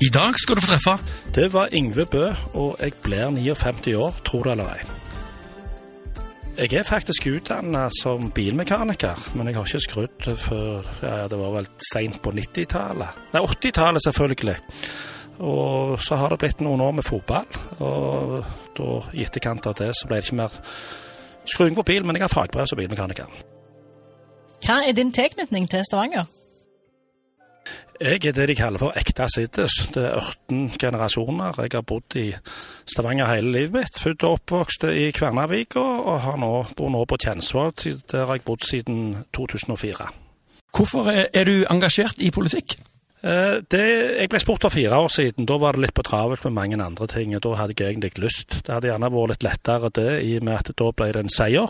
I dag skal du få treffe Det var Yngve Bø, og jeg blir 59 år, tror det eller ei. Jeg er faktisk utdannet som bilmekaniker, men jeg har ikke skrudd før ja, det var vel seint på 90-tallet. Nei, 80-tallet selvfølgelig. Og så har det blitt noen år med fotball, og da i etterkant av det så ble det ikke mer skruing på bil, men jeg har fagbrev som bilmekaniker. Hva er din tilknytning til Stavanger? Jeg er det de kaller for ekte sidders. Det er 18 generasjoner. Jeg har bodd i Stavanger hele livet mitt. Født og oppvokst i Kvernavika, og har nå, bor nå på Tjensvoll. Der har jeg bodd siden 2004. Hvorfor er du engasjert i politikk? Eh, Det, jeg ble spurt for fire år siden. Da var det litt på travelt med mange andre ting. og Da hadde jeg egentlig lyst. Det hadde gjerne vært litt lettere det, i og med at da ble det en seier.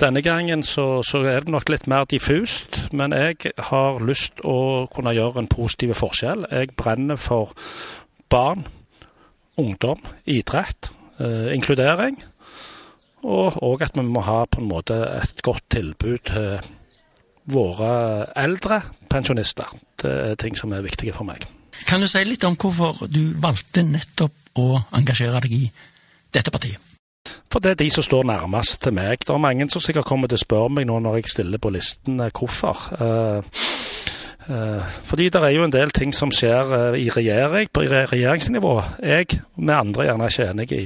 Denne gangen så, så er det nok litt mer diffust, men jeg har lyst å kunne gjøre en positiv forskjell. Jeg brenner for barn, ungdom, idrett, eh, inkludering. Og òg at vi må ha på en måte et godt tilbud til våre eldre pensjonister. Det er ting som er viktige for meg. Kan du si litt om hvorfor du valgte nettopp å engasjere deg i dette partiet? For det er de som står nærmest til meg. Det er mange som sikkert kommer til å spørre meg nå når jeg stiller på listen eh, hvorfor. Eh, eh, fordi det er jo en del ting som skjer i regjering, på regjeringsnivå. Jeg med andre gjerne ikke enig i.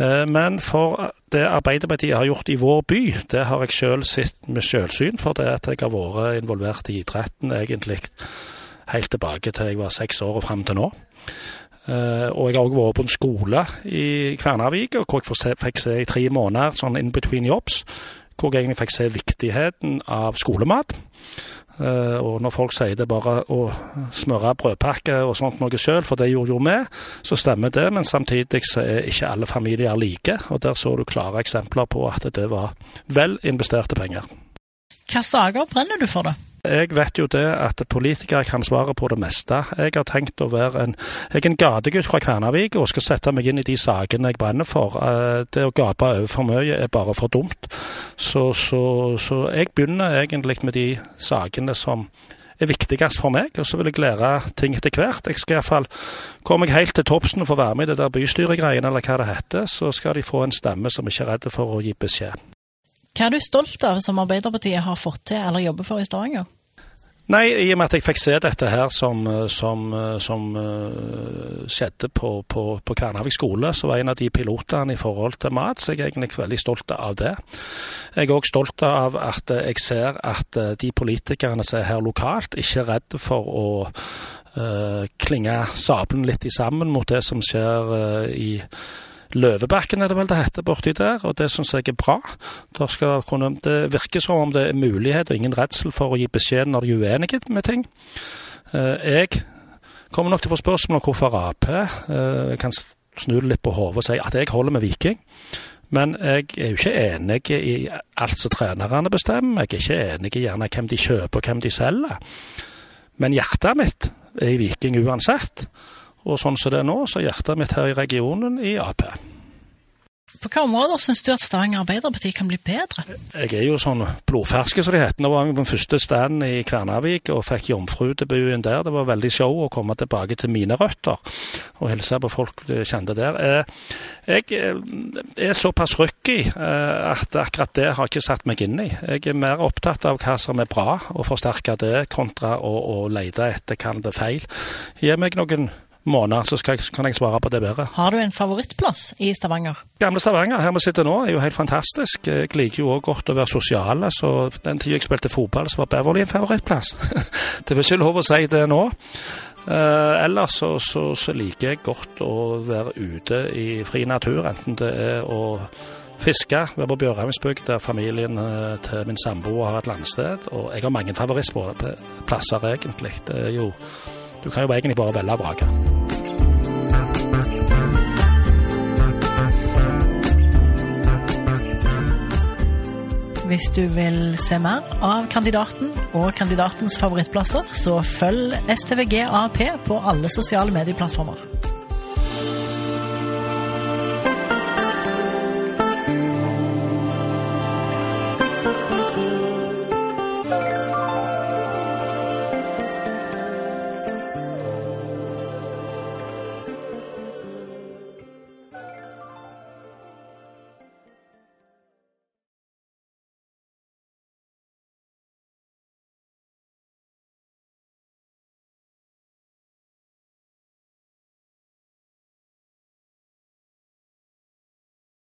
Eh, Men for det Arbeiderpartiet har gjort i vår by, det har jeg selv sett med selvsyn. For det at jeg har vært involvert i idretten egentlig helt tilbake til jeg var seks år og fram til nå. Uh, og jeg har òg vært på en skole i Kvernavik, hvor jeg fikk se i tre måneder sånn in between jobs, hvor jeg egentlig fikk se viktigheten av skolemat. Eh, og når folk sier det bare å smøre brødpakke og sånt noe sjøl, for det gjorde jo vi, så stemmer det. Men samtidig så er ikke alle familier like, og der så du klare eksempler på at det var vel investerte penger. Hva saker brenner du for, da? Jeg vet jo det at politikere kan svare på det meste. Jeg har tenkt å være en, jeg er en gategutt fra Kvernavik og skal sette meg inn i de sakene jeg brenner for. Eh, Det å gape over for mye er bare for dumt. Så, så, så jeg begynner egentlig med de sakene som er viktigst for meg, og så vil jeg lære ting etter hvert. Jeg skal iallfall komme helt til toppsen og få være med i det der bystyregreiene, eller hva det heter. Så skal de få en stemme som ikke er redd for å gi beskjed. Hva er du stolt av som Arbeiderpartiet har fått til eller jobber for i Stavanger? Nei, i og med at jeg fikk se dette her som, eh, som, eh, som eh, skjedde på, på, på Kvernhavik skole, så var jeg en av de pilotene i forhold til mat, så jeg er egentlig veldig stolt av det. Jeg er òg stolt av at jeg ser at de politikerne som er her lokalt, ikke er redd for å uh, klinge sabelen litt i sammen mot det som skjer uh, i Løvebakken er det vel det heter borti der, og det syns jeg er bra. Kunne, det virker som om det er mulighet og ingen redsel for å gi beskjed når de er uenige med ting. Eh, Jeg kommer nok til å få spørsmål om hvorfor Ap eh, kan snu det litt på hodet og si at jeg holder med Viking. Men jeg er jo ikke enig i alt som trenerne bestemmer. Jeg er ikke enig i gjerne hvem de kjøper og hvem de selger. Men hjertet mitt er i Viking uansett. Og sånn som det er nå, så er hjertet mitt her i regionen i Ap. På hvilke områder syns du at Stavanger Arbeiderparti kan bli bedre? Jeg er jo sånn blodferske, som det heter. Nå var jeg på den første standen i Kvernavik og fikk jomfrudebuten der. Det var veldig show å komme tilbake til mine røtter og hilse på folk du kjente der. Eh, Jeg eh, er såpass rookie eh, at akkurat det har jeg ikke satt meg inn i. Jeg er mer opptatt av hva som er bra, og forsterke det, kontra å, å lete etter hva det er feil. Gi meg noen måneder, så skal jeg, kan jeg svare på det bedre. Har du en favorittplass i Stavanger? Gamle Stavanger, her vi sitter nå, er jo helt fantastisk. Jeg liker jo også godt å være sosial, så den tida jeg spilte fotball, så var Beverly en favorittplass. det er ikke lov å si det nå. Eh, ellers så, så, så liker jeg godt å være ute i fri natur, enten det er å fiske, være på Bjørheimsbygd, der familien eh, til min samboer har et landsted. Og jeg har mange favorittplasser, egentlig. Det er jo du kan jo egentlig bare velge og vrake. Hvis du vil se mer av kandidaten og kandidatens favorittplasser, så følg STVGAP på alle sosiale medieplattformer.